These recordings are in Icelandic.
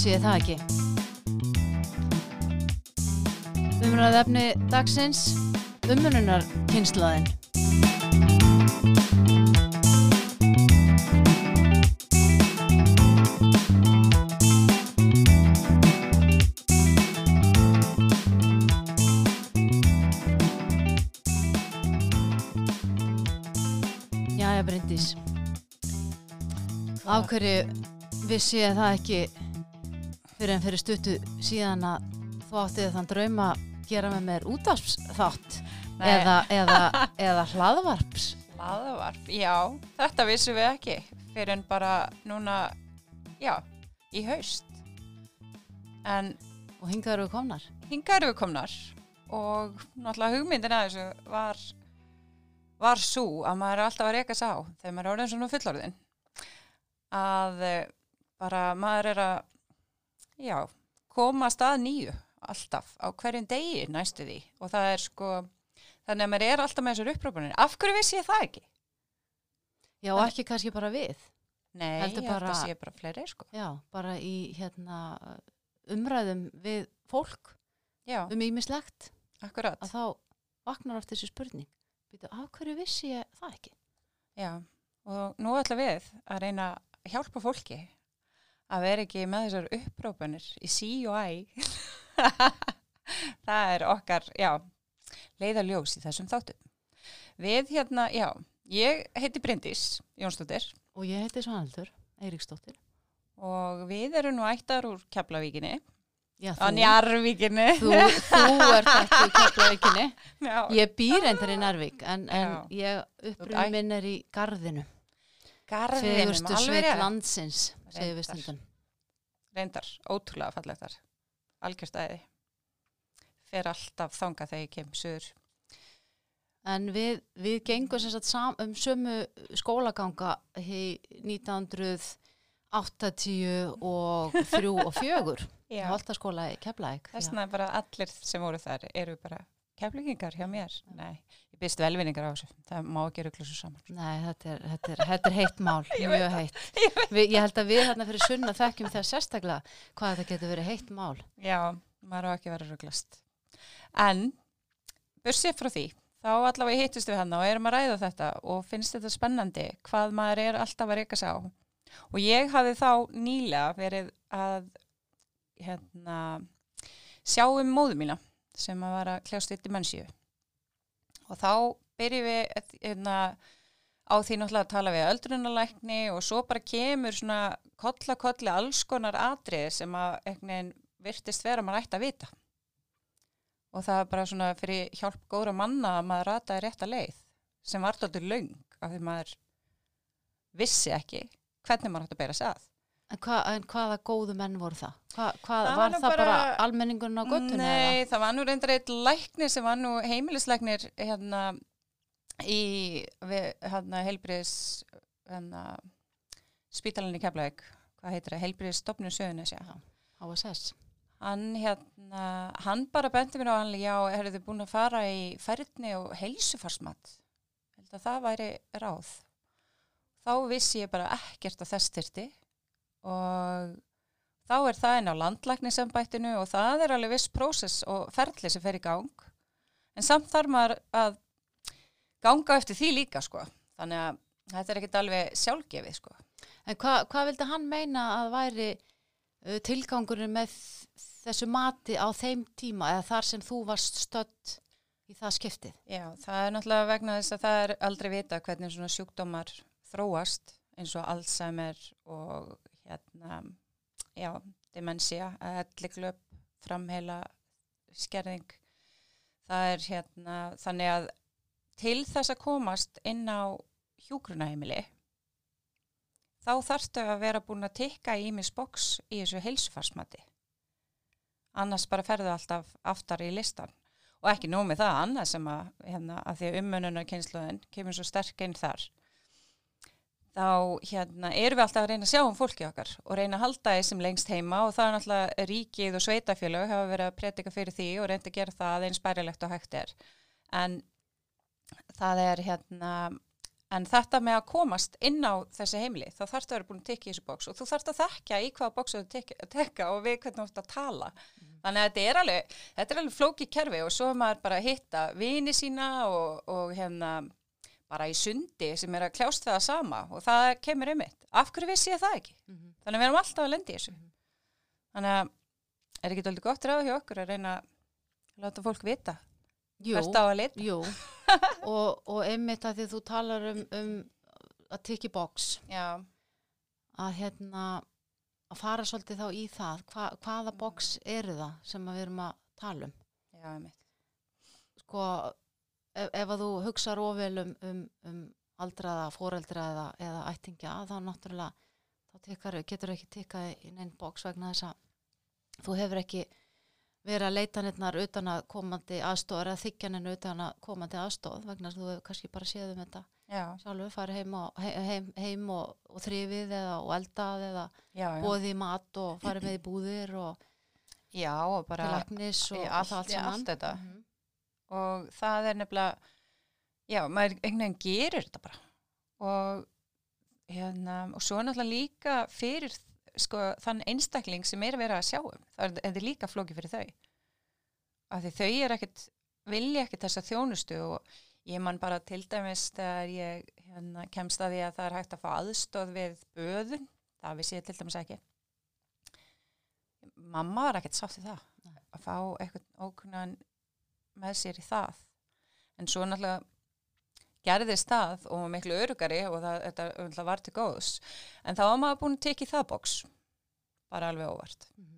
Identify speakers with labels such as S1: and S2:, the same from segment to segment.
S1: vissi ég það ekki. Umræð efni dagsins, umununar kynslaðin. Jæja, Bryndís. Af hverju vissi ég það ekki fyrir en fyrir stuttu síðan að þú áttið þann drauma að gera með mér útvarpsþátt eða, eða, eða hlaðvarps.
S2: Laðavarp, já, þetta vissum við ekki fyrir en bara núna, já, í haust. En
S1: Og hingað eru við komnar.
S2: hingað eru við komnar og náttúrulega hugmyndin að þessu var, var svo að maður er alltaf að reyka sá þegar maður er orðin svona fullorðin. Að eh, bara maður er að, já, koma að nýju alltaf á hverjum degi næstu því og það er sko, þannig að maður er alltaf með þessar upprópunir. Af hverju vissi ég það ekki?
S1: Já, og ekki kannski bara við.
S2: Nei,
S1: Heldur
S2: ég held
S1: bara-
S2: að sé bara fleiri, sko.
S1: Já, bara í hérna, umræðum við fólk
S2: Já,
S1: um ímislegt
S2: akkurat.
S1: að þá vaknar oft þessi spurning. Býtu, af hverju vissi ég það ekki?
S2: Já, og nú ætlum við að reyna að hjálpa fólki að vera ekki með þessar upprópanir í sí og æ. það er okkar, já, leiðaljós í þessum þáttum. Við hérna, já, ég heiti Bryndís Jónsdóttir
S1: Og ég heiti Svanaldur, Eiríksdóttir.
S2: og við erum nú ættar úr Keflavíkinni,
S1: Já,
S2: á Njarvíkinni.
S1: þú, þú ert ekki í Keflavíkinni. Ég býr eindir í Narvík en, en ég
S2: ert-
S1: minn er í Garðinu. Fegurstu
S2: alveg
S1: landsins, segir við stundum.
S2: Reyndar, ótrúlega fallegt þar algjörstæði fer alltaf þanga þegar ég kem söður
S1: En við, við gengum sem sagt sam, um sömu skólaganga í 1980 og 3 og 4.
S2: Já.
S1: Holtaskóla í Keflavík.
S2: þessna er bara allir sem voru þar eru bara keflingingar hjá mér nei, byrst velvinningar á þessu. Það má ekki ruggla svo saman.
S1: Nei, þetta er, þetta er, þetta er heitt mál,
S2: Ég
S1: mjög heitt. Við, ég held að við hérna fyrir sunna þekkjum það sérstaklega hvað þetta getur verið heitt mál.
S2: já, maður á ekki að vera rugglast en bursið frá því þá allavega hittust við hann og erum að ræða þetta og finnst þetta spennandi hvað maður er alltaf að reyka sig á. Og ég hafði þá nýlega verið að hérna sjá um móðu mína sem að var að kljást við dimensíu og þá byrjum við hérna, á því náttúrulega að tala við öldrunalækni og svo bara kemur svona kolla kolli alls konar atrið sem að veginn virtist vera að maður ætti að vita. Og það er bara svona fyrir hjálp góðra manna að maður rataði rétta leið sem var dálítið löng af því maður vissi ekki hvernig maður ætti að bera sig að
S1: En, hva, en hvaða góðu menn voru það? Hva, hvað,
S2: Það
S1: var,
S2: var
S1: það bara,
S2: bara-
S1: almenningun á göttunni?
S2: Nei, það var nú reyndar eitt læknir sem var nú heimilislæknir hérna í hérna heilbriðis hérna spítalinni Keflavík, hvað heitir það, heilbriðis stopnum söðunis, já.
S1: HSS.
S2: Hann hérna, hann bara benti mér á hann, já, eru þið búin að fara í færni og heilsufarsmat? Held að það væri ráð. Þá vissi ég bara ekkert að þess þyrti og þá er það inn á landlæknisembættinu og það er alveg viss prósess og ferli sem fer í gang. En samt þarf maður að ganga eftir því líka, sko. Þannig að þetta er ekkert alveg sjálfgefið, sko.
S1: En hvað hva vildi hann meina að væri uh, tilgangurinn með þessu mati á þeim tíma eða þar sem þú varst stödd í það skiptið?
S2: Já, það er náttúrulega vegna þess að það er aldrei vita hvernig svona sjúkdómar þróast eins og Alzheimer og hérna, já, demensia, elliklöp, framheila, skerðing. Það er hérna, þannig að til þess að komast inn á hjúgrunaheimili þá þarftu að vera búin að tikka í ímis boks í þessu heilsufarsmati. Annars bara ferðu alltaf aftar í listan og ekki nóg með það annað sem að, hérna, að því að umönunarkynsluðin kemur svo sterk inn þar þá hérna, erum við alltaf að reyna að sjá um fólki okkar og reyna að halda því sem lengst heima og það er náttúrulega ríkið og sveitafélög hafa verið að predika fyrir því og reynda að gera það eins bærilegt og hægt er en það er hérna en þetta með að komast inn á þessi heimli, þá þarfst að vera búin að tekja í þessu bóks og þú þarfst að þekka í hvaða bóks þú tek, tekka og við hvernig þú ert að tala. Þannig að þetta er alveg, þetta er alveg flóki kerfi og svo er maður bara að hitta vini sína og, og hérna bara í sundi sem er að kljást það sama og það kemur um mitt. Af hverju vissi ég það ekki?
S1: Mhm.
S2: Þannig að við erum alltaf að lendi í þessu. Þannig að er ekki doldið gott ráð hjá okkur að reyna að láta fólk vita
S1: Jú,
S2: hvert á að leita.
S1: jú. og, og einmitt að því þú talar um, um að tiki box
S2: Já,
S1: að hérna að fara svolítið þá í það Hva, hvaða box eru það sem við erum að tala um
S2: já, mitt.
S1: sko ef, ef að þú hugsar ofel um, um, um aldraða, foreldra eða, eða ættingja þá náttúrulega þá tekar, getur ekki tekað í neinn box vegna þess að þú hefur ekki verið að leita neittnar utan að komandi aðstóð eða þykja neina utan að komandi aðstóð vegna þess að þú hefur kannski bara séð um þetta
S2: Já,
S1: sjálfur, farið heim, og, he- heim, heim og, og þrifið eða og eldað eða
S2: já, já.
S1: bóðið í mat og farið með í búðir og
S2: Já, og bara,
S1: til læknis og,
S2: í allt-
S1: allt
S2: í
S1: saman.
S2: allt þetta.
S1: Mhm.
S2: Og það er nefnilega, já, maður einhvern veginn gerir þetta bara. Og, hérna, og svo náttúrulega líka fyrir sko, þann einstakling sem er verið að sjá um. Það er, er líka flóki fyrir þau. Af því þau er ekkit, vilja ekkit þessa þjónustu og ég man bara til dæmis þegar ég hérna, kemst að því að það er hægt að fá aðstóð við böðun, það vissi ég til dæmis ekki. Mamma var ekkert sátt í það, að fá eitthvað ókunnan með sér í það. En svo náttúrulega gerðist það og var miklu örugari og það, þetta var til góðs. En þá var maður búin að tekið það bóks, bara alveg óvart.
S1: Mhm.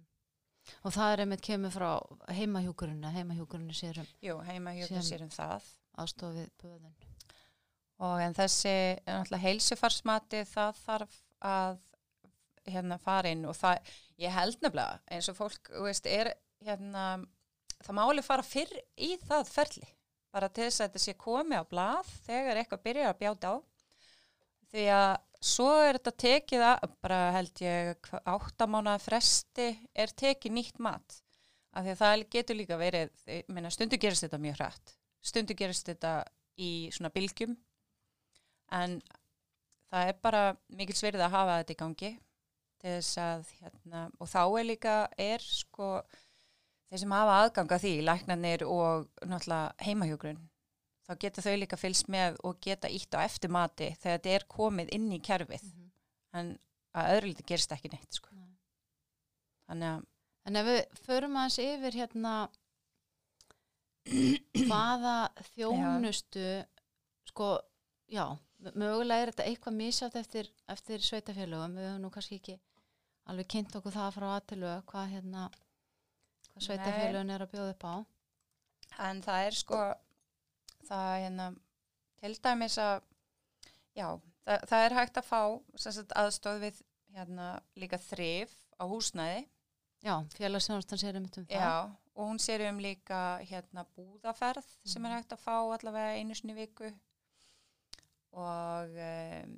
S1: Og það er einmitt kemur frá heimahjúkurinu, heimahjúkurinu sér um
S2: Jú, heima hjá
S1: Sem-
S2: sér um það.
S1: aðstofið böðun.
S2: Og en þessi, heilsufarsmati, það þarf að hérna fara inn og það, ég held nefnilega eins og fólk, þú veist, er hérna, það máli fara fyrr í það ferli, bara til þess að þetta sé komið á blað þegar eitthvað byrjar að bjáta á. Því að svo er þetta tekið að, bara held ég áttamánaða fresti er tekið nýtt mat. Af því að það getur líka verið, meina stundu gerist þetta mjög hrætt, stundu gerist þetta í svona bylgjum. En það er bara mikil sverið að hafa þetta í gangi til þess að hérna, og þá er líka er sko þeir sem hafa aðganga því, læknarnir og náttúrulega heimahjógrun þá geta þau líka fylgst með og geta ítt á eftir mati þegar þetta er komið inn í kerfið en að öðru liti gerist ekki neitt sko.
S1: Nei.
S2: þannig að
S1: En ef við förum aðeins yfir hérna hvaða þjónustu sko, já, mögulega er þetta eitthvað misjátt eftir, eftir sveitafélögum, við höfum nú kannski ekki alveg kynnt okkur það frá aðtilu hvað hérna hvað sveitafélögin er að bjóða upp á.
S2: En það er sko, það er hérna, til dæmis að, já, það, það er hægt að fá sagt, aðstóð við hérna, líka þrif á húsnæði.
S1: Já, félagsþjónustan sér um þetta
S2: Já, og hún sér um líka hérna búðaferð sem er hægt að fá allavega einu sinni viku. Og um,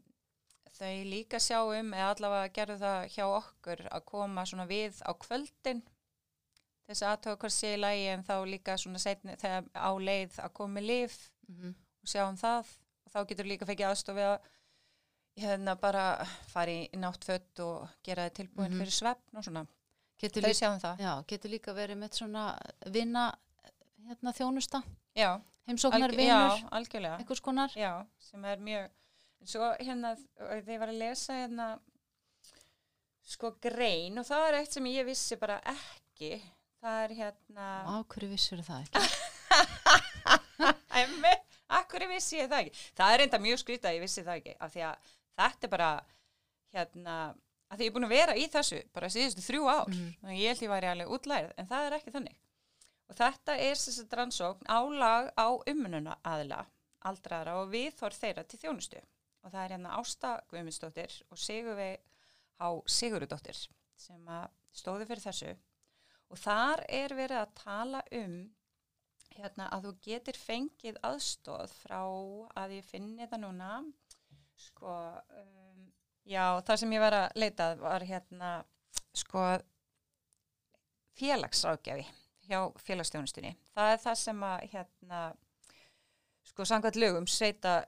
S2: þau líka sjá um, eða allavega gerðu það hjá okkur að koma svona við á kvöldin þess að aðtöða hvað sé í lagi en þá líka svona setni þegar á leið að koma með lif
S1: mm -hmm.
S2: og sjá um það og þá getur líka fekið aðstofi að hérna bara fara í náttfött og gera tilbúin
S1: Mhm.
S2: fyrir svefn og svona.
S1: getur,
S2: Þau sjá um það.
S1: já, getur líka verið með svona vinna hérna þjónusta,
S2: Já,
S1: heimsóknar
S2: alg-
S1: vinur
S2: já,
S1: einhvers konar
S2: Já, sem er mjög svo hérna, þegar ég var að lesa hérna sko grein og það er eitt sem ég vissi bara ekki það er hérna
S1: á hverju vissur það ekki?
S2: Æmi, akkur vissi ég það ekki? Það er reynda mjög skrítið að ég vissi það ekki af því að þetta er bara hérna, að því ég er búin að vera í þessu bara síðustu þrjú ár
S1: Mhm.
S2: þannig ég held ég væri alveg útlærið en það er ekki þannig. Og þetta er þess að rannsókn álag á ummununa aðila aldraðra og viðhorf þeirra til þjónustu. Og það er hérna Ásta Guðmundsdóttir og Sigurvei Há Sigurudóttir sem að stóðu fyrir þessu og þar er verið að tala um hérna að þú getur fengið aðstóð frá að ég finni það núna sko um, já það sem ég var að leitað var hérna sko félagsrákjafi hjá félagsstjónustunni það er það sem að hérna sko samkvæmt lögum sveita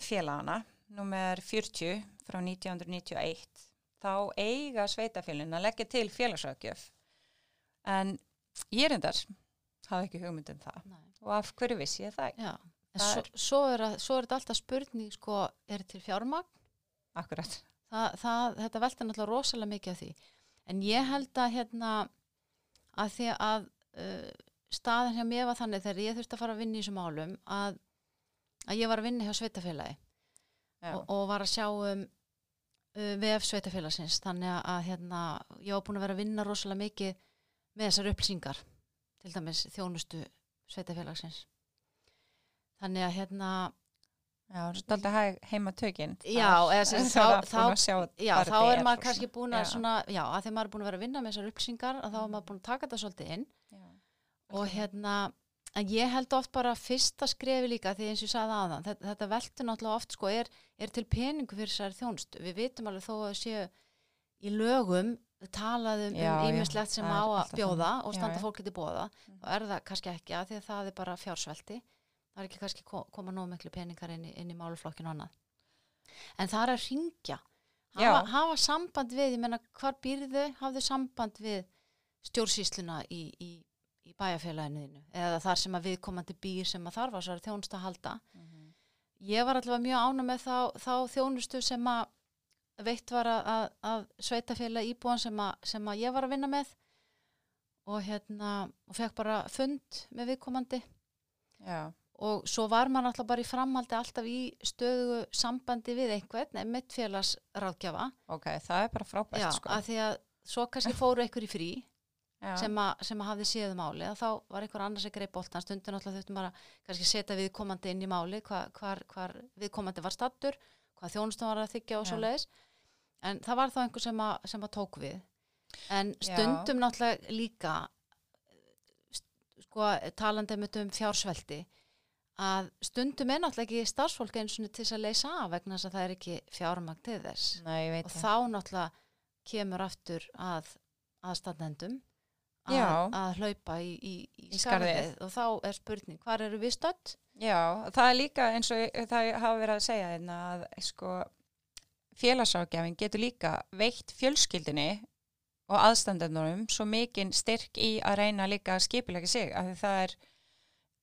S2: félagana, nummer 40 frá 1991, þá eiga sveitafélagin að leggja til félagsrákjöf. En ég er endar, hafa ekki hugmynd um það.
S1: Nei.
S2: Og af hverju vissi ég það? Það
S1: svo,
S2: er-
S1: svo, er þetta alltaf spurning sko, er til fjármagn?
S2: Akkurat.
S1: Það, það, þetta velta náttúrulega rosalega mikið af því. En ég held að hérna að því að uh, staðan hjá mér var þannig þegar ég þurfti að fara að vinna í þessum málum að, að ég var að vinna hjá sveitafélagi og, og var að sjá um uh, VF sveitafélagsins þannig að hérna, ég var búin að vera að vinna rosalega mikið með þessar upplýsingar til dæmis þjónustu sveitafélagsins þannig að hérna
S2: Já, er hæg heima tökinn.
S1: Já, eða sem þá- þá- já, þá er maður
S2: og
S1: kannski búin að svona, já, að því maður er búin að vera að vinna með þessar upplýsingar að þá er maður búin að taka þetta svolítið inn.
S2: Já.
S1: og hérna en ég held oft bara fyrsta skrefi líka því eins og ég sagði aðan, þetta, þetta veltur náttúrulega oft sko er, er til peningu fyrir þessari þjónst við vitum alveg þó að séu í lögum talað um ímislegt sem
S2: það er
S1: á að bjóða
S2: þannig.
S1: og standa
S2: já.
S1: fólk til bóða
S2: Mhm.
S1: þá er það kannski ekki að því að það er bara fjársvelti það er ekki kannski ko- koma nóg miklu peningar inn í, inn í máluflokkinu og annað en það er að ringja hafa, hafa samband við, ég menna hvar býrðu hafðu samband við stjórnsýsluna í, í, í bæjarfélaginu eða þar sem að viðkomandi býr sem að þarf á þessari þjónustu að halda
S2: Mhm.
S1: ég var allavega mjög ána með þá, þá þjónustu sem að veitt var að, að, sveitafélag íbúan sem að, sem að ég var að vinna með og hérna og fekk bara fund með viðkomandi.
S2: Já.
S1: og svo var maður alltaf bara í framhaldi alltaf í stöðugu sambandi við einhvern, einmitt félagsráðgjafa.
S2: Ok, það er bara frábært,
S1: Já,
S2: sko.
S1: að því að svo kannski fóru einhver í frí sem, a, sem að hafði séð máli og þá var einhver annars að greið boltan stundin alltaf þurftum bara kannski setja viðkomandi inn í máli hva, hvar, hvar viðkomandi var stattur hvað þjónustum var að þykja og svo leiðis en það var þá einhver sem að, sem að tók við en
S2: Já.
S1: stundum náttúrulega líka sko talandi einmitt um fjársvelti að stundum er náttúrulega ekki starfsfólk eins og til þess að leysa af vegna þess að það er ekki fjármagn til þess
S2: Nei,
S1: og þá náttúrulega kemur aftur að aðstandendum að,
S2: Já.
S1: að hlaupa í, í, í,
S2: Í
S1: skarðið. og þá er spurning, hvar eru við stödd?
S2: Já, það er líka eins og það hafa verið að segja þeirna að sko félagságjafin getur líka veitt fjölskyldinni og aðstandendunum svo mikinn styrk í að reyna líka að skipilega sig af því það er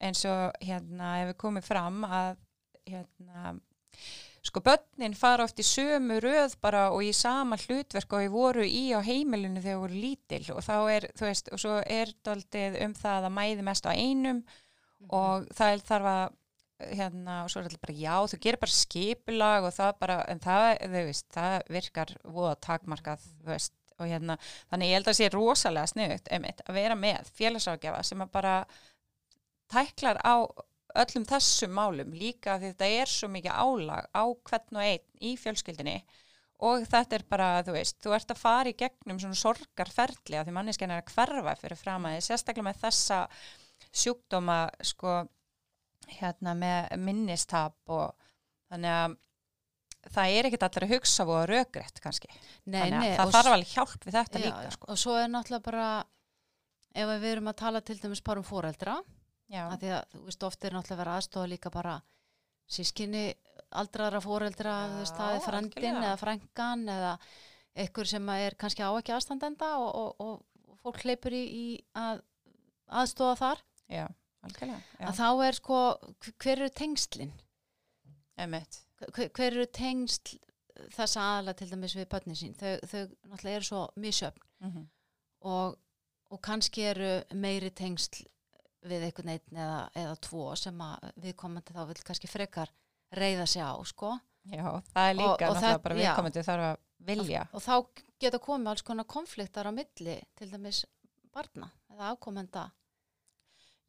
S2: eins og hérna hefur komið fram að hérna sko börnin fara oft í sömu röð bara og í sama hlutverk og þau voru í á heimilinu þegar voru lítil og þá er, þú veist, og svo er daldið um það að mæði mest á einum og það er þarf að hérna, og svo er þetta bara já, þú gerir bara skipulag og það bara, en það, þau veist, það virkar voða takmarkað, þú veist, og hérna, þannig ég held að sé rosalega sniðut, einmitt, að vera með félagságjafa sem að bara tæklar á öllum þessum málum líka því þetta er svo mikið álag á hvern og einn í fjölskyldinni og þetta er bara, þú veist, þú ert að fara í gegnum svona sorgarferli að því manneskjan er að hverfa fyrir fram að því, sérstaklega með þessa sjúkdóma sko hérna með minnistap og þannig að það er ekkert allir að hugsa og að rökrétt kannski.
S1: Nei,
S2: þannig að
S1: nei,
S2: það þarf alveg hjálp við þetta
S1: já,
S2: líka sko.
S1: og svo er náttúrulega bara ef við erum að tala til dæmis bara um foreldra
S2: Já,
S1: að því að þú veist oft er náttúrulega verið aðstofa líka bara sískinni aldraðra foreldra,
S2: Já,
S1: þú veist, það er frendin eða frængan eða einhver sem að er kannski á ekki aðstandenda og, og, og, fólk hleypur í, í að aðstofa þar.
S2: Já,
S1: að þá er sko, hver eru tengslin?
S2: emitt.
S1: hver, hver eru tengsl þessa aðla til dæmis við börnin sín þau, þau náttúrulega eru svo misjöfn
S2: Mm
S1: og, og kannski eru meiri tengsl við einhvern einn eða, eða tvo sem viðkomandi þá vil kannski frekar reyða sig á sko
S2: Já, það er líka
S1: Og- og
S2: náttúrulega
S1: það-
S2: bara
S1: já.
S2: viðkomandi þarf að vilja.
S1: og þá geta komið alls konar konfliktar á milli til dæmis barna eða afkomenda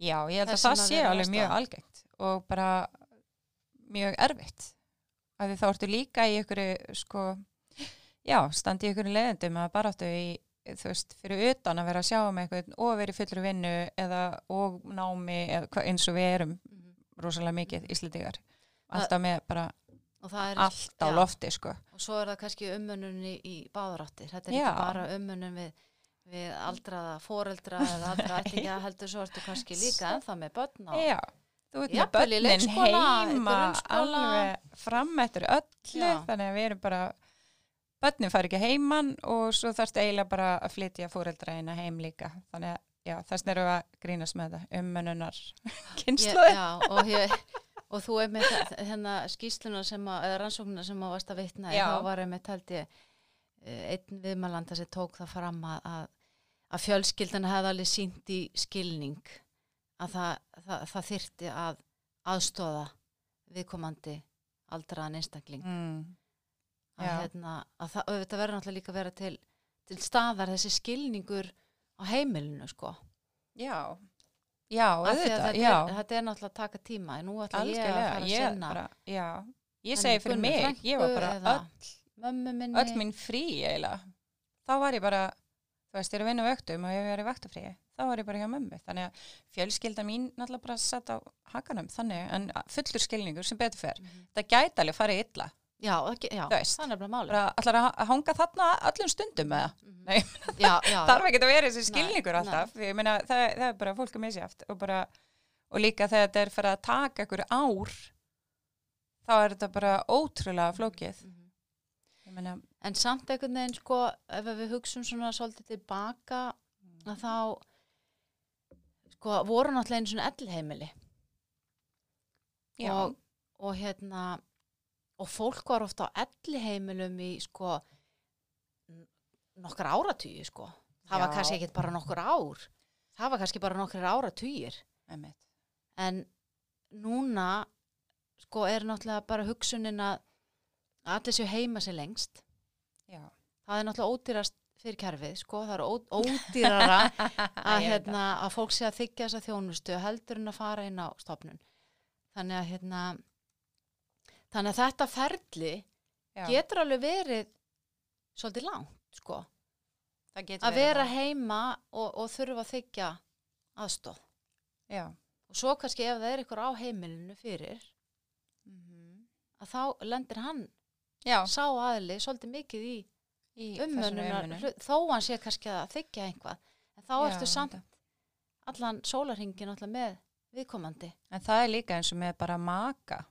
S2: Já, ég held að það
S1: að
S2: sé alveg mjög algengt og bara mjög erfitt. Því þá ertu líka í ykkur, sko, já, standi í ykkur leiðendum að bara áttu í, þú veist, fyrir utan að vera að sjá um eitthvað og vera í fullri vinnu eða og námi eða eins og við erum rosalega mikið íslendingar. Alltaf með bara
S1: er
S2: allt á
S1: já.
S2: lofti, sko.
S1: og svo er það kannski umönnun í, báðaráttir þetta er
S2: Já.
S1: ekki bara umönnun við, við aldraða foreldra eða aldra ættingja heldur svo ertu kannski líka ennþá með börn og,
S2: Já, þú ert með börnin heima alveg fram eftir öllu
S1: Já.
S2: þannig að við erum bara börnin fari ekki heiman og svo þarfst eiginlega bara að flytja fóreldræðina heim líka. Þannig að já, þess erum við að grínast með þetta umönnunar
S1: Ég,
S2: kynsluði
S1: já, og, ég, og þú er með þe- hérna skýsluna sem að, eða rannsóknuna sem að varst að vitna þá var með taldi einn viðmælanda sem tók það fram að, að, að fjölskyldana hefði alveg sínt í skilning að það, það, það þyrti að aðstóða viðkomandi aldraðan einstakling.
S2: Mm.
S1: að, hérna, að það auðvitað verður náttúrulega líka að vera til, til staðar þessi skilningur á heimilinu sko.
S2: Já, já, auðvitað, já
S1: er, þetta er náttúrulega að taka tíma en nú ætla ég að fara að
S2: ég
S1: sinna
S2: bara, ég segi fyrir mig, ég var bara öll
S1: mömmu minni.
S2: Öll mín frí eiginlega. Þá var ég bara, þú veist, ég er að vinna vöktum og ég er í vaktafrí, þá var ég bara hjá mömmu. Þannig að fjölskylda mín náttúrulega bara satt á hakanum, þannig en fullur skilningur sem betur fer,
S1: Mhm.
S2: það gæti alveg farið illa,
S1: já, ekki, já það er nefnilega máli
S2: bara allar að hanga þarna öllum stundum með það,
S1: Mhm.
S2: Nei,
S1: já, já,
S2: þarf ekki að vera þessi skilningur
S1: Nei,
S2: alltaf, ég meina það, það er bara fólk að misjáft og bara, og líka þegar þetta er fyrir að taka ykkur ár þá er þetta bara ótrúlega flókið,
S1: Mhm.
S2: ég meina
S1: en samt einhvern veginn sko ef við hugsum svona svolítið tilbaka að þá sko voru náttúrulega einu svona ellheimili og, og hérna og fólk var ofta á elliheimilum í sko nokkar áratugir sko. Það var
S2: Já.
S1: kannski ekki bara nokkur ár. Það var kannski bara nokkur
S2: einmitt.
S1: en núna sko er náttúrulega bara hugsunin að allir séu heima sér lengst.
S2: Já,
S1: það er náttúrulega ódýrast fyrir kerfið sko, það er ódýrara að, hérna, að fólk sé að þykja þessa þjónustu heldur en að fara inn á stofnun. Þannig að hérna þannig að þetta ferli
S2: Já,
S1: getur alveg verið svolítið langt sko. Að vera
S2: það.
S1: heima og, og þurfa að þykja aðstóð
S2: Já.
S1: og svo kannski ef það er ykkur á heimilinu fyrir
S2: Mhm.
S1: að þá lendir hann
S2: Já,
S1: sá aðli svolítið mikið í
S2: í
S1: hlut- þó hann sé kannski að þykja einhvað en þá
S2: Já,
S1: ertu samt
S2: þetta.
S1: allan sólarhingin alltaf með viðkomandi
S2: En það er líka eins og með bara maka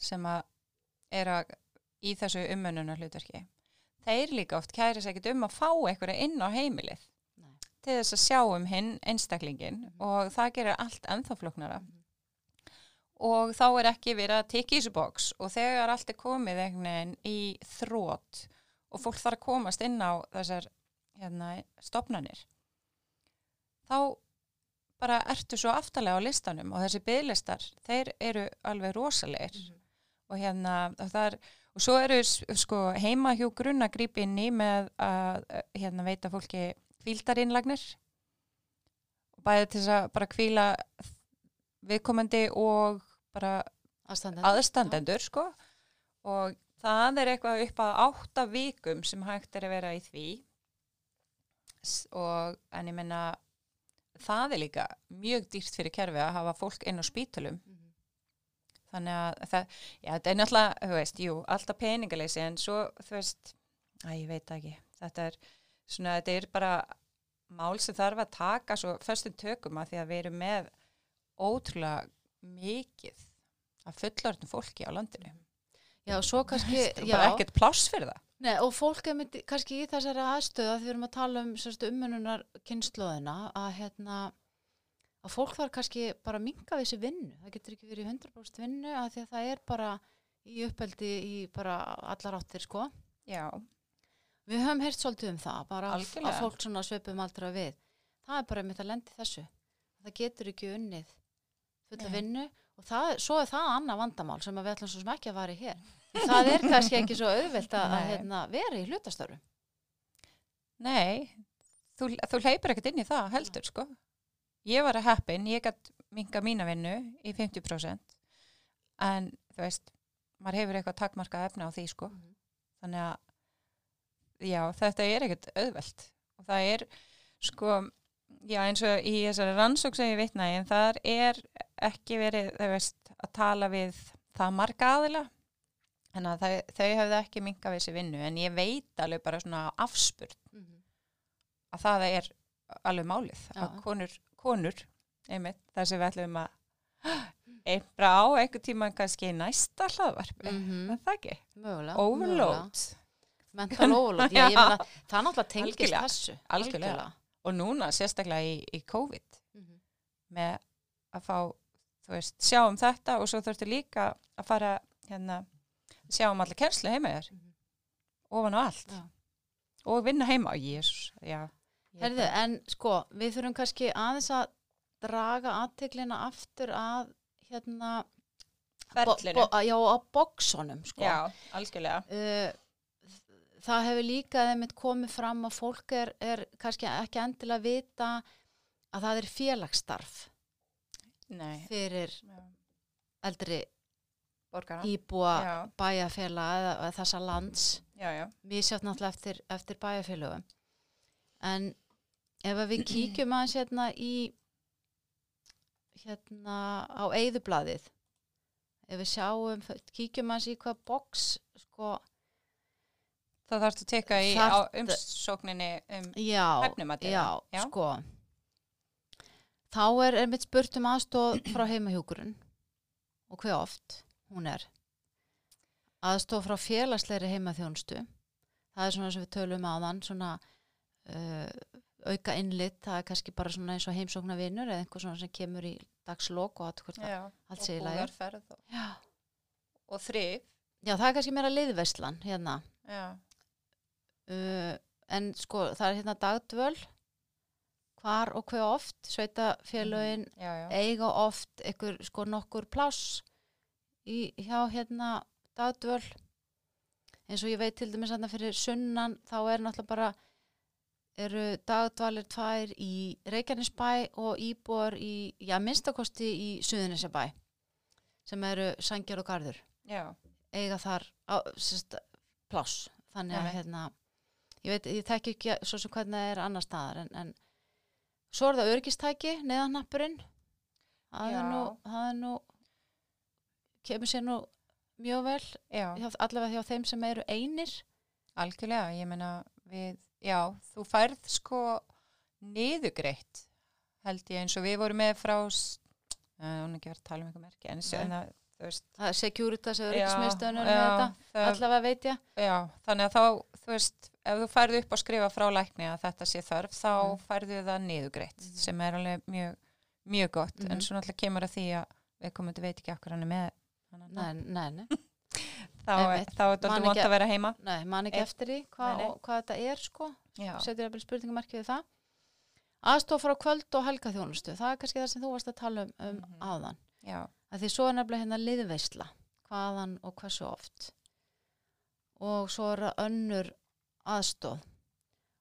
S2: sem að er að í þessu umönnunar hlutverki. Þeir líka oft kæri ekkert um að fá einhverja inn á heimilið
S1: Nei.
S2: til þess að sjá um hinn einstaklingin
S1: Mhm.
S2: og það gerir allt ennþá flóknara.
S1: Mhm.
S2: Og þá er ekki verið að tikka í þessu bóks og þegar allt er komið einhvern veginn í þrótt og fólk þarf að komast inn á þessar hérna, stopnanir þá bara ertu svo aftalega á listanum. Og þessi bygglistar, þeir eru alveg rosalegir og hérna og það er, og svo eru sko heima hjú grunna grípi inn í með að hérna veita fólki kvíldarinnlagnir og bæði til þess að bara kvíla viðkomandi og bara
S1: aðstandendur.
S2: aðstandendur sko. Og það er eitthvað upp að átta vikum sem hægt er að vera í því. Og en ég menna það er líka mjög dýrt fyrir kerfi að hafa fólk inn á spítulum
S1: Mhm.
S2: þannig að það, já þetta er náttúrulega, þú veist, jú, alltaf peningaleysi en svo, þú veist, að ég veit ekki, þetta er svona, þetta er bara mál sem þarf að taka svo föstum tökum að því að við erum með ótrúlega mikið af fullorðnum fólki á landinu.
S1: já, og svo kannski
S2: Það er
S1: já,
S2: bara ekkert pláss fyrir það.
S1: Nei, og fólk er myndi, kannski í þessari aðstöðu að því við erum að tala um umönnunar kynnslóðina að hérna að fólk þarf kannski bara að minga þessi vinnu. Það getur ekki verið í 100% vinnu að því að það er bara í uppeldi í bara allar áttir sko.
S2: Já,
S1: við höfum heyrt svolítið um það bara að,
S2: Algjörlega.
S1: að fólk svona svipum aldrei við. Það er bara mitt að lendi þessu. Það getur ekki unnið fulla vinnu. Og það, svo er það annað vandamál sem við ætlum svo ekki að vara í hér. Það er kannski ekki svo auðvelt að, að hérna, vera í hlutastöru
S2: nei, þú, þú hleypur ekkert inn í það heldur, sko. Ég var að heppin, ég gætt minga mína vinnu í 50% en þú veist, maður hefur eitthvað takmarkað efna á því, sko. þannig að já, þetta er ekkert auðvelt. Og það er sko já, eins og í þessari rannsók sem ég vitna en það er ekki verið, veist, að tala við það marga aðila þannig að þau, þau hefðu ekki minga við þessi vinnu, en ég veit alveg bara svona afspurt
S1: Mhm.
S2: að það er alveg málið
S1: Já.
S2: að konur, konur einmitt, það sem við ætlum að einhverja á einhver tíma kannski næsta hlaðvarpi
S1: Mhm.
S2: er það ekki? Overload
S1: Mental overload, já, meina, það er náttúrulega tengist
S2: Algjörlega.
S1: þessu.
S2: Algjörlega. og núna sérstaklega í, í COVID
S1: Mhm.
S2: með að fá þú veist, sjá um þetta og svo þurftu líka að fara hérna, sjá um alla kennslu heima þér
S1: Mhm.
S2: ofan á allt
S1: Já.
S2: og vinna heima, já, ég
S1: Herðu, en sko, við þurfum kannski aðeins að draga aðteglina aftur að hérna
S2: Ferlinu.
S1: bo, bo, já, á bóksunum sko.
S2: já, algjörlega
S1: Uh, það hefur líka komið fram að fólk er, er kannski ekki endilega að vita að það er félagsstarf
S2: nei,
S1: fyrir eldri
S2: borgara.
S1: íbúa
S2: já,
S1: bæjarfélag eða, eða þessa lands.
S2: Já,
S1: misjátt náttúrulega eftir, eftir bæjarfélögum. En ef við kíkjum aðeins hérna í hérna á eyðublaðið ef við sjáum, kíkjum aðeins í hvað boks sko,
S2: það þarfst að teka í á umsókninni um
S1: já,
S2: Hæfnimatið,
S1: já,
S2: já.
S1: sko þá er einmitt spurt um aðstóð frá heimahjúkurinn og hver oft hún er. Aðstóð frá félagsleiri heimaþjónustu. Það er svona sem við tölum aðan svona uh, auka innlit, það er kannski bara svona eins og heimsóknar vinnur eða einhver svona sem kemur í dagslok og það. Allt
S2: og
S1: sé í lagi.
S2: búðarferð og, og þrif.
S1: Já, það er kannski meira liðverslan hérna.
S2: Já,
S1: uh, en sko það er hérna dagdvöl hvar og hver oft sveitafélögin
S2: já, já,
S1: eiga oft einhver sko nokkur pláss í, hjá hérna dagdvöl. Eins og ég veit til dæmis þarna fyrir sunnan þá er náttúrulega bara eru dagdvalir tvær í Reykjanesbæ og íbúar í, já minnstakosti í Suðunisabæ sem eru Sangjar og Garður.
S2: Já,
S1: eiga þar á, sérst, pláss. Þannig að
S2: Einmitt.
S1: hérna ég veit, ég þekki ekki svo sem hvernig það er annar staðar en, en svo er það örgistæki neðannappurinn það er nú, það er nú kemur sér nú mjög vel
S2: já,
S1: hjá, allavega hjá þeim sem eru einir.
S2: Algjörlega ég meina við, já, þú færð sko niðugreitt held ég eins og við vorum með frá s- uh, hún er ekki verið að tala um eitthvað merki en,
S1: Nei.
S2: En
S1: það er Securitas eða
S2: það-
S1: allavega veit ég
S2: Já, þannig að þá, þú veist, ef þú færðu upp að skrifa frá lækni að þetta sé þörf, þá
S1: Mm.
S2: færðu það niðugreitt,
S1: Mhm.
S2: sem er alveg mjög, mjög gott, en
S1: Mhm.
S2: svo náttúrulega kemur að því að við komum til veit ekki okkur hann er með
S1: nei, nei, nei,
S2: þá, er- er þetta vant að vera heima.
S1: nei man ekki
S2: Ein-
S1: eftir því hvað,
S2: Nei, nei.
S1: hvað þetta er sko setur ég að spurningamarki við það aðstof frá kvöld og helgaþjónustu það er kannski það sem þú varst að tala um, um
S2: Mhm.
S1: áðan
S2: já,
S1: að því svo er nefnilega hérna liðveisla hvaðan og hversu oft. Og svo er það önnur aðstof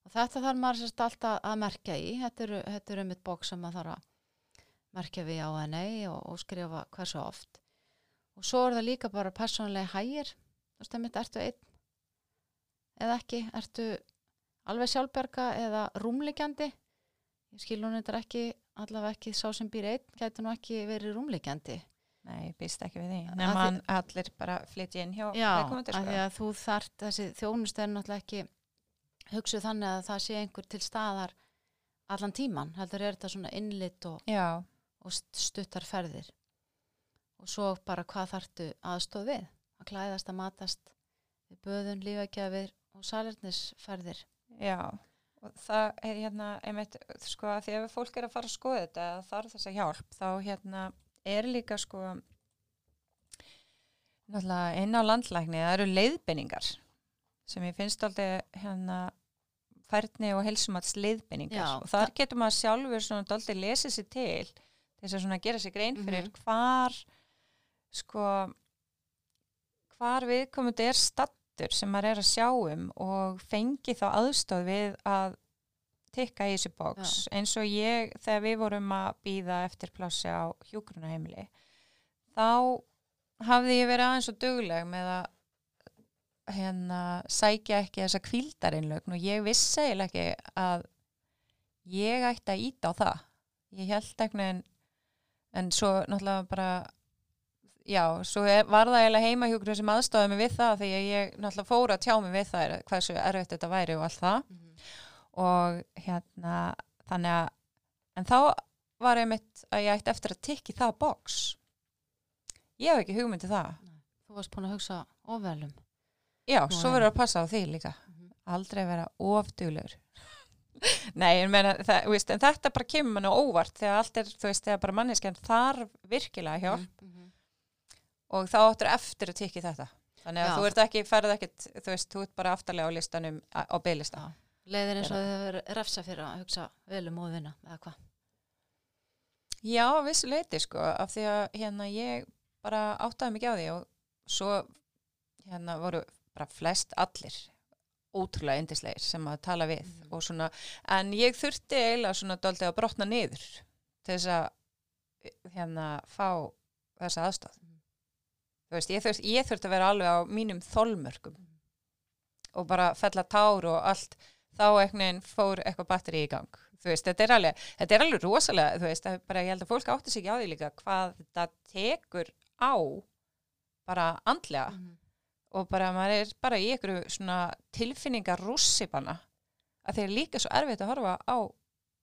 S1: og þetta þarf maður sérst alltaf að merkja í. Þetta eru, þetta eru mitt bók sem maður þarf að merkja við á henni og, og skrifa hversu oft. Og svo er það líka bara persónulega hægir. Þú veist, einmitt, ertu einn eða ekki, ertu alveg sjálfberga eða rúmliggjandi? Ég skil hún þetta ekki allavega ekki sá sem býr einn gæti nú ekki verið rúmliggjandi
S2: nei, býst ekki við því,
S1: Að
S2: nema
S1: því-
S2: allir bara flytja inn hjá
S1: Já,
S2: viðkomandi,
S1: af
S2: sko.
S1: því að þú þart þessi þjónust er náttúrulega ekki hugsuð þannig að það sé einhver til staðar allan tíman, heldur er þetta svona innlit og,
S2: Já,
S1: og st- stuttar ferðir. Og svo bara hvað þartu aðstóð við? Að klæðast að matast við böðun, lífagjafir og salernisferðir.
S2: Já, og það er hérna, einmitt, sko, að því ef fólk er að fara að skoða þetta, þarf þessa hjálp, þá hérna, er líka, sko, náttúrulega inn á landlækni, það eru leiðbenningar sem ég finnst aldrei hérna færni og helsumats leiðbenningar
S1: Já,
S2: og þar getur maður sjálfur svona aldrei lesið sér til þess að svona gera sér grein fyrir
S1: Mhm.
S2: hvar sko hvar viðkomandi er stattur sem maður er að sjá um og fengi þá aðstóð við að tikka í þessu bóks eins og ég þegar við vorum að býða eftir plássi á hjúkrunaheimili þá hafði ég verið aðeins og dugleg með að hérna sækja ekki þessa kvíldarinnlögn og ég vissi eiginlega ekki að ég ætti að íta á það. Ég held einhvern veginn en svo náttúrulega bara já, svo var það eiginlega heimahjúkur sem aðstofði mig við það því að ég náttúrulega fór að tjá mig við það hversu erfitt þetta væri og allt það og hérna þannig að en þá var einmitt að ég ætti eftir að tikki það box. Ég hef ekki hugmyndi það.
S1: Þú varst búin að hugsa ofvelum
S2: já,
S1: Nú
S2: svo
S1: er-
S2: verður að passa á því líka.
S1: Mhm.
S2: aldrei vera ofduglegur nei, en, meina, það, veist, en þetta bara kemur mann óvart þegar allt er, þú veist, þegar bara manneskjan þarf virkilega hjálp.
S1: Mm -hmm.
S2: og þá áttur eftir að tikki þetta. Þannig að
S1: Já.
S2: þú ert ekki, ferð ekkit þú veist, þú ert bara aftarlega á listanum á
S1: Já. Leiðir eins og þau hefur refsa fyrir að hugsa vel um móðina eða hvað
S2: Já, vissu leiti sko, af því að hérna ég bara áttaði mikið á því og svo hérna voru bara flest allir ótrúlega indislegir sem að tala við
S1: Mhm.
S2: og svona, en ég þurfti eiginlega svona daldið að brotna niður til þess að hérna fá þessa aðstóð.
S1: Mhm.
S2: Þú veist, ég þurfti, ég þurfti að vera alveg á mínum þolmörkum
S1: Mhm.
S2: og bara fella tár og allt, þá veginn fór eitthvað batteri í gang. Þú veist, þetta er alveg, þetta er alveg rosalega, þú veist, það bara, ég held að fólk átti sig ekki á því líka hvað þetta tekur á bara andlega
S1: mm -hmm.
S2: og bara maður er bara í einhverju svona tilfinningar rússipanna að þeir líka svo erfitt að horfa á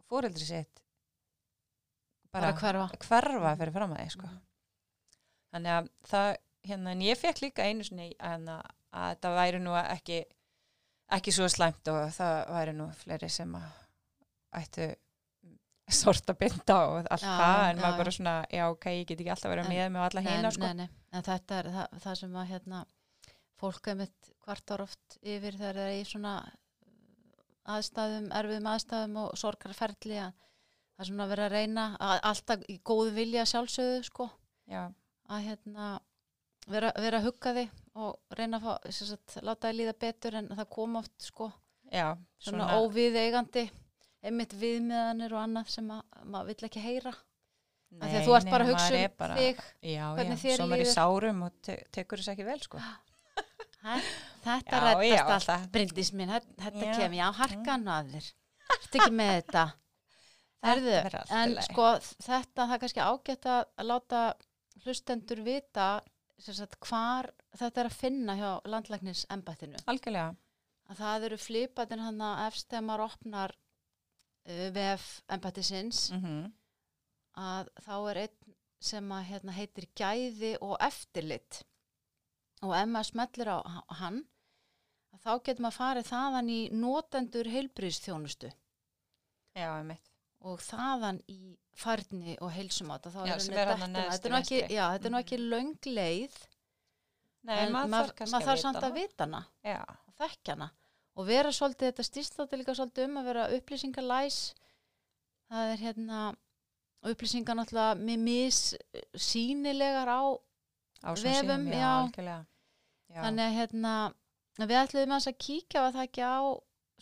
S2: fóreldri sitt
S1: bara
S2: bara,
S1: hverfa
S2: hverfa fyrir fram að sko.
S1: Mhm.
S2: þannig að það hérna, en ég fekk líka einu sinni hérna, að þetta væri nú ekki ekki svo slæmt og það væri nú fleiri sem að ættu sorta binda og allt það en
S1: já,
S2: maður bara svona, já ok, ég get ekki alltaf verið með með alla hina sko.
S1: nei, nei. en þetta er það, það sem að hérna, fólk er mitt kvartar oft yfir þegar það er í svona aðstæðum, erfiðum aðstæðum og sorgarferðli að það er svona að vera að reyna að, alltaf í góðu vilja sjálfsögðu sko
S2: já,
S1: að hérna vera, vera að hugga þig og reyna að fá, sagt, láta þig líða betur en það kom oft sko
S2: já,
S1: svona, óviðeigandi einmitt viðmiðanir og annað sem að maður vill ekki heyra af því að þú ert bara að hugsa um
S2: bara-
S1: þig
S2: já,
S1: hvernig
S2: já,
S1: þér
S2: svo maður er í
S1: líður.
S2: sárum og te tekur þess ekki vel sko.
S1: Hæ? þetta
S2: Já,
S1: reddast
S2: já,
S1: allt brindis mín, þetta, þetta
S2: Já.
S1: kem ég á harkan að þér Ertu ekki með þetta
S2: Þetta í
S1: en sko þetta það er kannski ágætt að láta hlustendur vita sagt, hvar þetta er að finna hjá landlæknis embættinu
S2: algjörlega,
S1: að það eru flipatin hann að efst þegar maður opnar uh, VF embættisins.
S2: Mm
S1: að þá er einn sem að hérna, heitir gæði og eftirlit. Og ef maður smellir á hann að þá getur maður farið þaðan í notendur
S2: einmitt.
S1: Og þaðan í færni og heilsumáta þá
S2: Já,
S1: er henni
S2: er neðst
S1: þetta er
S2: til
S1: nú ekki, er nú ekki löng leið
S2: Nei,
S1: en
S2: maður,
S1: maður,
S2: þarf
S1: maður þarf samt að vita hana og þekkja hana. Og vera svolítið, þetta stýst þátti líka svolítið um að vera upplýsingalæs. Það er hérna upplýsingar náttúrulega með mis sínilegar á
S2: á
S1: Vefum,
S2: já,
S1: já. þannig að hérna að við ætlum að kíkja á það ekki á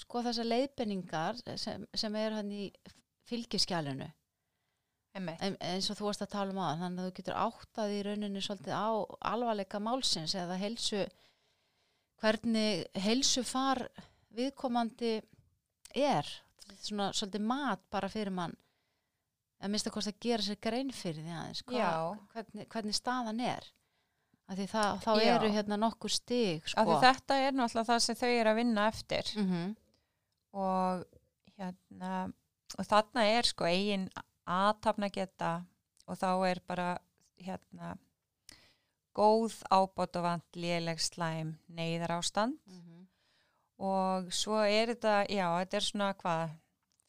S1: sko þessar leiðbenningar sem, sem eru hann í fylgiskjælinu
S2: einmitt,
S1: en, eins og þú varst að tala um aðan þannig að þú getur áttað í rauninni svolítið á alvarleika málsins eða heilsu hvernig heilsu far viðkomandi er svona svolítið mat bara fyrir mann að minnst að að gera sér grein fyrir því aðeins hva,
S2: Já.
S1: hvernig, hvernig staðan er það, þá
S2: Já.
S1: eru hérna nokkur stig sko.
S2: þetta er náttúrulega það sem þau eru að vinna eftir
S1: mm -hmm.
S2: og hérna og þarna er sko eigin aðtapna geta og þá er bara hérna góð ábót og vant léleg slæm neyðar ástand og svo er þetta, já, þetta er svona hvað,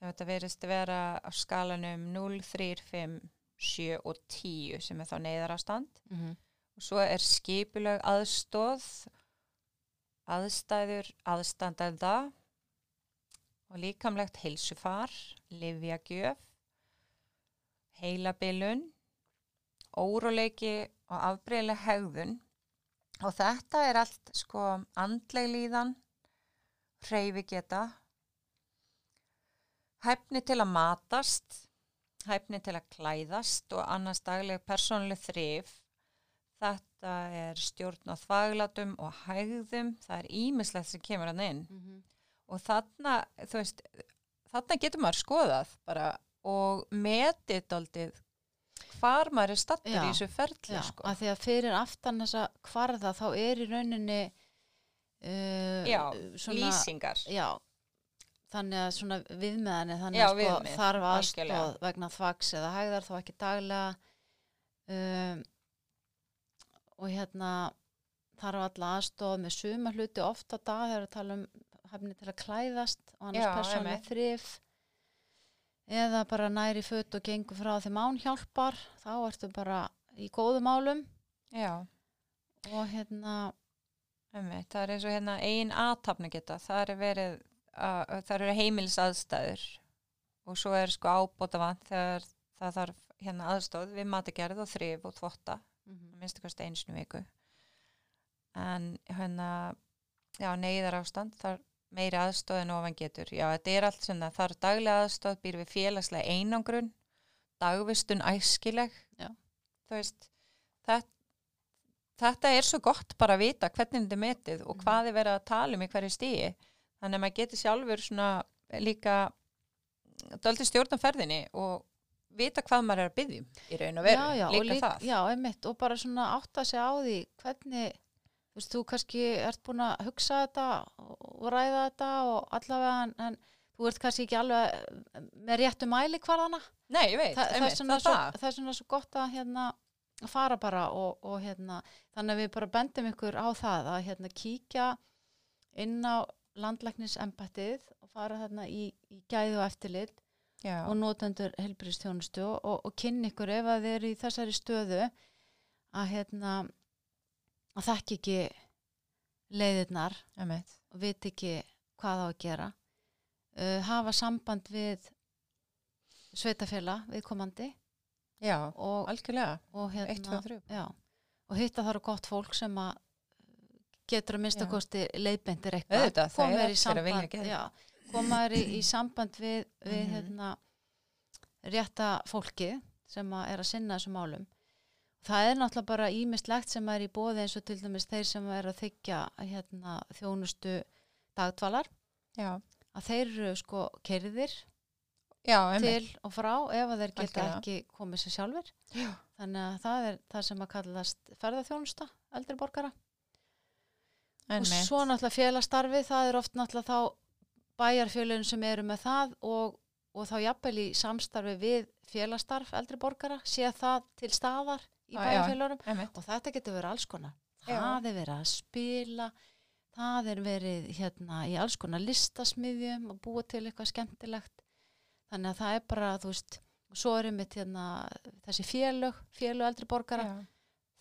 S2: þetta verist að vera á skalanum 0, 3, 5, 7 og 10 sem er þá neyðar ástand og svo er skipuleg aðstóð aðstæður aðstandenda og líkamlegt heilsufar, livjagjöf, heilabilun, óróleiki og afbreyðileg hegðun. Og þetta er allt sko andleg líðan, hreyfigeta, hæfni til að matast, hæfni til að klæðast og annars dagleg persónleg þrif. Þetta er stjórn á þvaglatum og hægðum, það er ímislegt sem kemur hann inn. Og þarna, veist, þarna getur maður skoðað bara og metið daldið hvar maður er stattur í þessu ferli sko.
S1: að því að fyrir aftan þessa kvarða þá er í rauninni uh,
S2: Já,
S1: svona,
S2: lýsingar.
S1: Já, þannig að svona viðmeðanir þannig að sko, þarf aðstóð vegna þvaks eða hægðar þó ekki daglega um, og hérna þarf alla aðstofa með suma hluti ofta dag þegar við tala um hefni til að klæðast og annars
S2: einmitt.
S1: þrif eða bara næri föt og gengur frá þeim án hjálpar þá ertu bara í góðum álum
S2: Já,
S1: og hérna
S2: emmi, það er eins og hérna ein aðtapna geta, það er verið að, það eru heimilis aðstæður og svo er sko ábóta vant þegar það þarf hérna aðstóð við matagerð og þrif og þvotta að minnstu kosti í viku. En hérna já, neyðar ástand þar meiri aðstóð en ofan getur já, þetta er allt svona, þar er daglega aðstóð býr við félagslega einangrun dagvistun æskileg
S1: Já.
S2: þú veist þetta, þetta er svo gott bara að vita hvernig þetta metið og
S1: Mhm.
S2: hvað er verið að tala um í hverju stíi þannig að maður getur sjálfur svona líka döldi stjórnumferðinni og vita hvað maður er að byggja í raun og veru,
S1: já, já, og
S2: líka
S1: lík-
S2: það
S1: já, einmitt, og bara svona átta sig á því hvernig þú veist, þú kannski ert búin að hugsa þetta og ræða þetta og allavega en, en þú ert kannski ekki alveg eh, með réttu mæli hvarðana
S2: Nei, ég veit,
S1: Þa, það, er
S2: einmitt,
S1: svona
S2: það,
S1: svo,
S2: það.
S1: það er svona svo gott að hérna að fara bara og, og hérna þannig að við bara bendum ykkur á það að hérna kíkja inn á landlæknisembættið og fara þarna í, í gæðu og eftirlit
S2: Já,
S1: og notendur helbriðstjónustu og, og kynni ykkur ef að þið eru í þessari stöðu að hérna að þekki ekki leiðirnar
S2: einmitt.
S1: og viti ekki hvað á að gera uh, hafa samband við sveitafélag viðkomandi
S2: Já,
S1: og,
S2: algjörlega.
S1: og hérna
S2: tvö, þrjú.
S1: já, og hitta þar gott fólk sem að getur að minnsta
S2: Já.
S1: kosti leiðbendir eitthvað koma
S2: er
S1: í samband já, koma þér í, í samband við, við
S2: Mhm.
S1: hérna, rétta fólki sem að er að sinna þessum málum það er náttúrulega bara ímislegt sem er í bóði eins og til dæmis þeir sem er að þykja hérna, þjónustu dagdvalar
S2: Já,
S1: að þeir eru sko kerðir
S2: já,
S1: til og frá ef að þeir geta
S2: Algjörlega.
S1: ekki komið sér sjálfur
S2: Já.
S1: þannig að það er það sem að kallast ferðarþjónusta eldri borgara og
S2: Einmitt.
S1: svo náttúrulega félagstarfi það er oft náttúrulega þá bæjarfjölun sem eru með það og, og þá jafnvel í samstarfi við félagstarf eldri borgara sé það til staðar í
S2: Já, já. Einmitt.
S1: og þetta getur verið alls konar
S2: Já.
S1: það er verið að spila það er verið hérna í alls konar listasmiðjum og búa til eitthvað skemmtilegt þannig að það er bara þú veist og svo er einmitt hérna þessi félög, félög eldri borgara
S2: Já.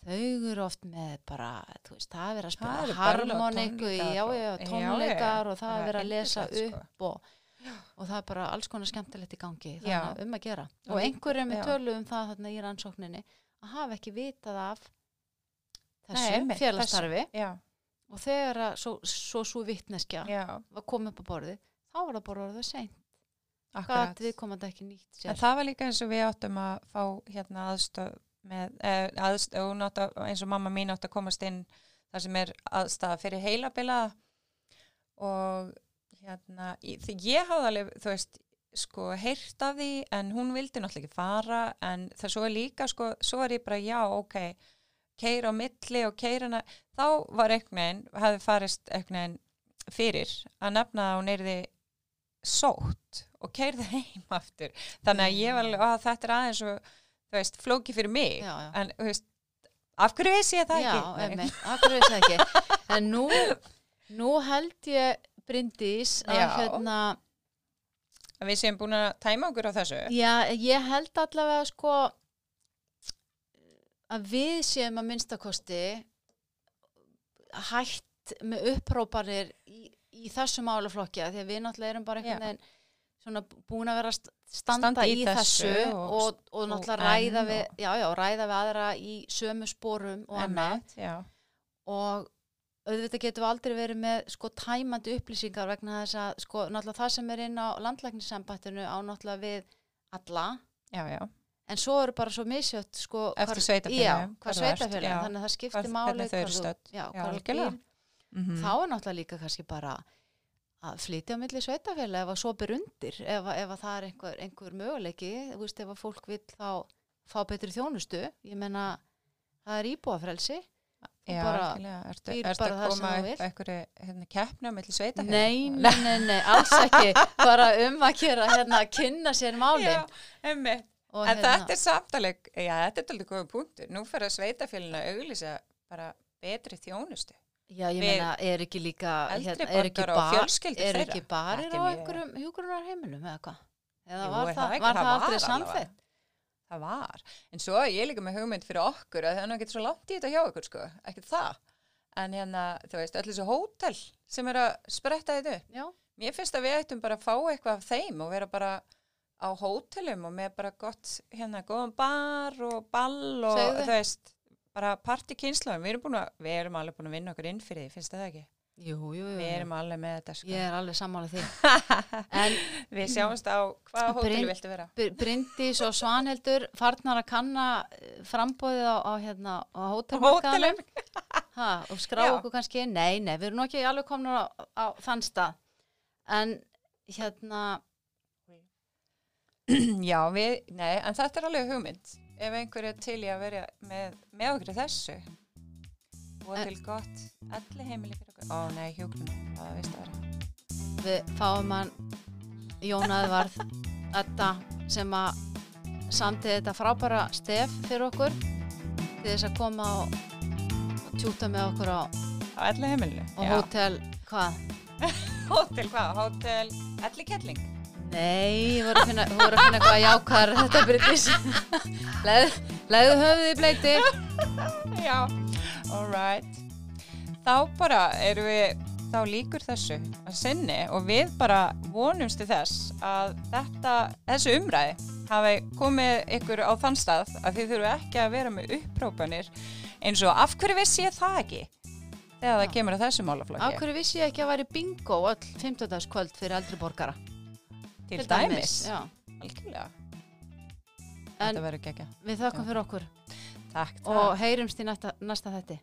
S1: þau eru oft með bara, veist, það er verið að spila harmoniku,
S2: tónleikar
S1: já,
S2: og-
S1: já,
S2: já, já,
S1: tónleikar og það er
S2: er
S1: verið að lesa
S2: sko.
S1: upp og, og það er bara alls konar skemmtilegt í gangi
S2: Já.
S1: þannig að um að gera
S2: Og
S1: einhverjum við
S2: já.
S1: töluðum um það þarna í rannsókninni hafa ekki vitað af
S2: Nei,
S1: þessu
S2: einmitt,
S1: félagsstarfi. og þegar að svo, svo, svo vittneskja var komið upp á borðið þá var það bara orðið seint.
S2: Akkurat.
S1: við komandi ekki nýtt sér.
S2: En það var líka eins og við áttum að fá hérna aðstöð með, eh, aðstöð, að, eins og mamma mín átti að komast inn þar sem er aðstæða fyrir heilabila. Og hérna, í- því ég hafði alveg, þú veist, sko, heyrt af því en hún vildi náttúrulega ekki fara en það svo er líka, sko, svo er ég bara, já, ok, keira á milli og keira hana, þá var einhvern veginn, hefði farist einhvern veginn fyrir að nefna að hún erði sótt og keirði heim aftur þannig að ég var alveg, að þetta er aðeins og þú veist, flóki fyrir mig
S1: já, já.
S2: en þú veist, af hverju veist ég það
S1: Já,
S2: ekki? Nei.
S1: einmitt, akkur veist það ekki. En nú, nú held ég, Bryndís, að
S2: Já.
S1: hérna,
S2: að við séum búin að tæma okkur á þessu?
S1: Já, ég held allavega sko að við séum að minnstakosti hætt með upprópanir í, í þessu málaflokki af því að við náttúrulega erum bara einhvern veginn svona búin að vera st- standa,
S2: Standa í
S1: í þessu,
S2: þessu
S1: og,
S2: og-
S1: og,
S2: og
S1: náttúrulega ræða
S2: enn
S1: við,
S2: og-
S1: já, já, ræða við aðra í sömu sporum og annað. Og auðvitað getum við aldrei verið með sko tæmandi upplýsingar vegna þess að sko náttúrulega það sem er inn á landlæknisambættinu á náttúrulega við alla.
S2: Já, já.
S1: En svo eru bara svo misjöld sko
S2: Eftir
S1: sveitafélagum þannig að það skiptir máli
S2: mm
S1: þá er náttúrulega líka kannski bara að flytja á milli sveitafélag ef að svo ber undir ef, ef að það er einhver, einhver möguleiki. Veist ef að fólk vil þá fá betri þjónustu. Ég menna það er íbúafrelsi
S2: Já,
S1: bara
S2: ertu, ertu
S1: bara
S2: að koma einhverju hérna, keppni á milli sveita
S1: Nei, nei, nei, nei, alls ekki. Bara um að gera hérna að kynna sér málin.
S2: Já, En
S1: hérna,
S2: þetta er samtaleg, já, þetta er aldrei góða punktur. Nú fyrir að sveitafélina auglýsa bara betri þjónustu.
S1: Já, ég meina, er ekki líka
S2: Eldri
S1: ekki,
S2: borgara og fjölskyldur
S1: er ekki barir á
S2: er
S1: einhverjum hjúgrunarheimilum eða hvað? Eða var það,
S2: ekki?
S1: var það aldrei
S2: allavega. Það var, en svo ég líka með hugmynd fyrir okkur að það er nú ekki svo langt í þetta hjá okkur sko, ekkert það en hérna, þú veist, öll þessu hótel sem er að spretta þetta upp.
S1: Já,
S2: mér finnst að við ættum bara að fá eitthvað af þeim og vera bara á hótelum og með bara gott, hérna, góðan bar og ball og
S1: Segðu.
S2: þú veist bara partykynnslóðum, við erum búin að við erum alveg búin að vinna okkur inn fyrir því, finnst það ekki?
S1: Jú, jú, jú.
S2: Við erum alveg með þetta sko.
S1: Ég er alveg sammála því. En
S2: Við sjáumst á hvaða hótel
S1: Bryn-
S2: viltu vera?
S1: Br- Bryndís og Svanhildur farnar að kanna eh, framboðið á, á, hérna, á hótelmarkaðanum og skrá okkur kannski. Nei, nei, við erum nú ekki alveg komin á, á þann stað. En hérna,
S2: Já, við, nei, en þetta er alveg hugmynd ef einhver er til í að vera með, með okkur þessu og
S1: En-
S2: til gott allir heimili fyrir okkur. Ó nei, hjúgrunum, það veist að vera.
S1: Við fáum hann Jónaði varð þetta sem að samti þetta frábæra stef fyrir okkur til þess að koma og, og tjúta með okkur á,
S2: á allir heimilinu
S1: á hótel, hvað?
S2: hótel hvað? Hótel allir kettling?
S1: Nei, ég voru að finna, þú voru að finna eitthvað jákar þetta Leð, Leðu höfuð í bleiti
S2: Já, alright þá bara erum við þá líkur þessu að sinni og við bara vonumst til þess að þetta, þessu umræði hafi komið ykkur á þann stað að þið þurfu ekki að vera með upprópanir eins og af hverju vissi ég það ekki þegar það kemur að þessu
S1: Af
S2: málaflokki
S1: hverju vissi ég ekki að væri bingo öll 15. kvöld fyrir eldri borgara?
S2: Til dæmis
S1: Já.
S2: algjörlega. Þetta verður gegja
S1: við þökkum fyrir okkur
S2: takk, takk.
S1: og heyrumst í næsta, næsta þetti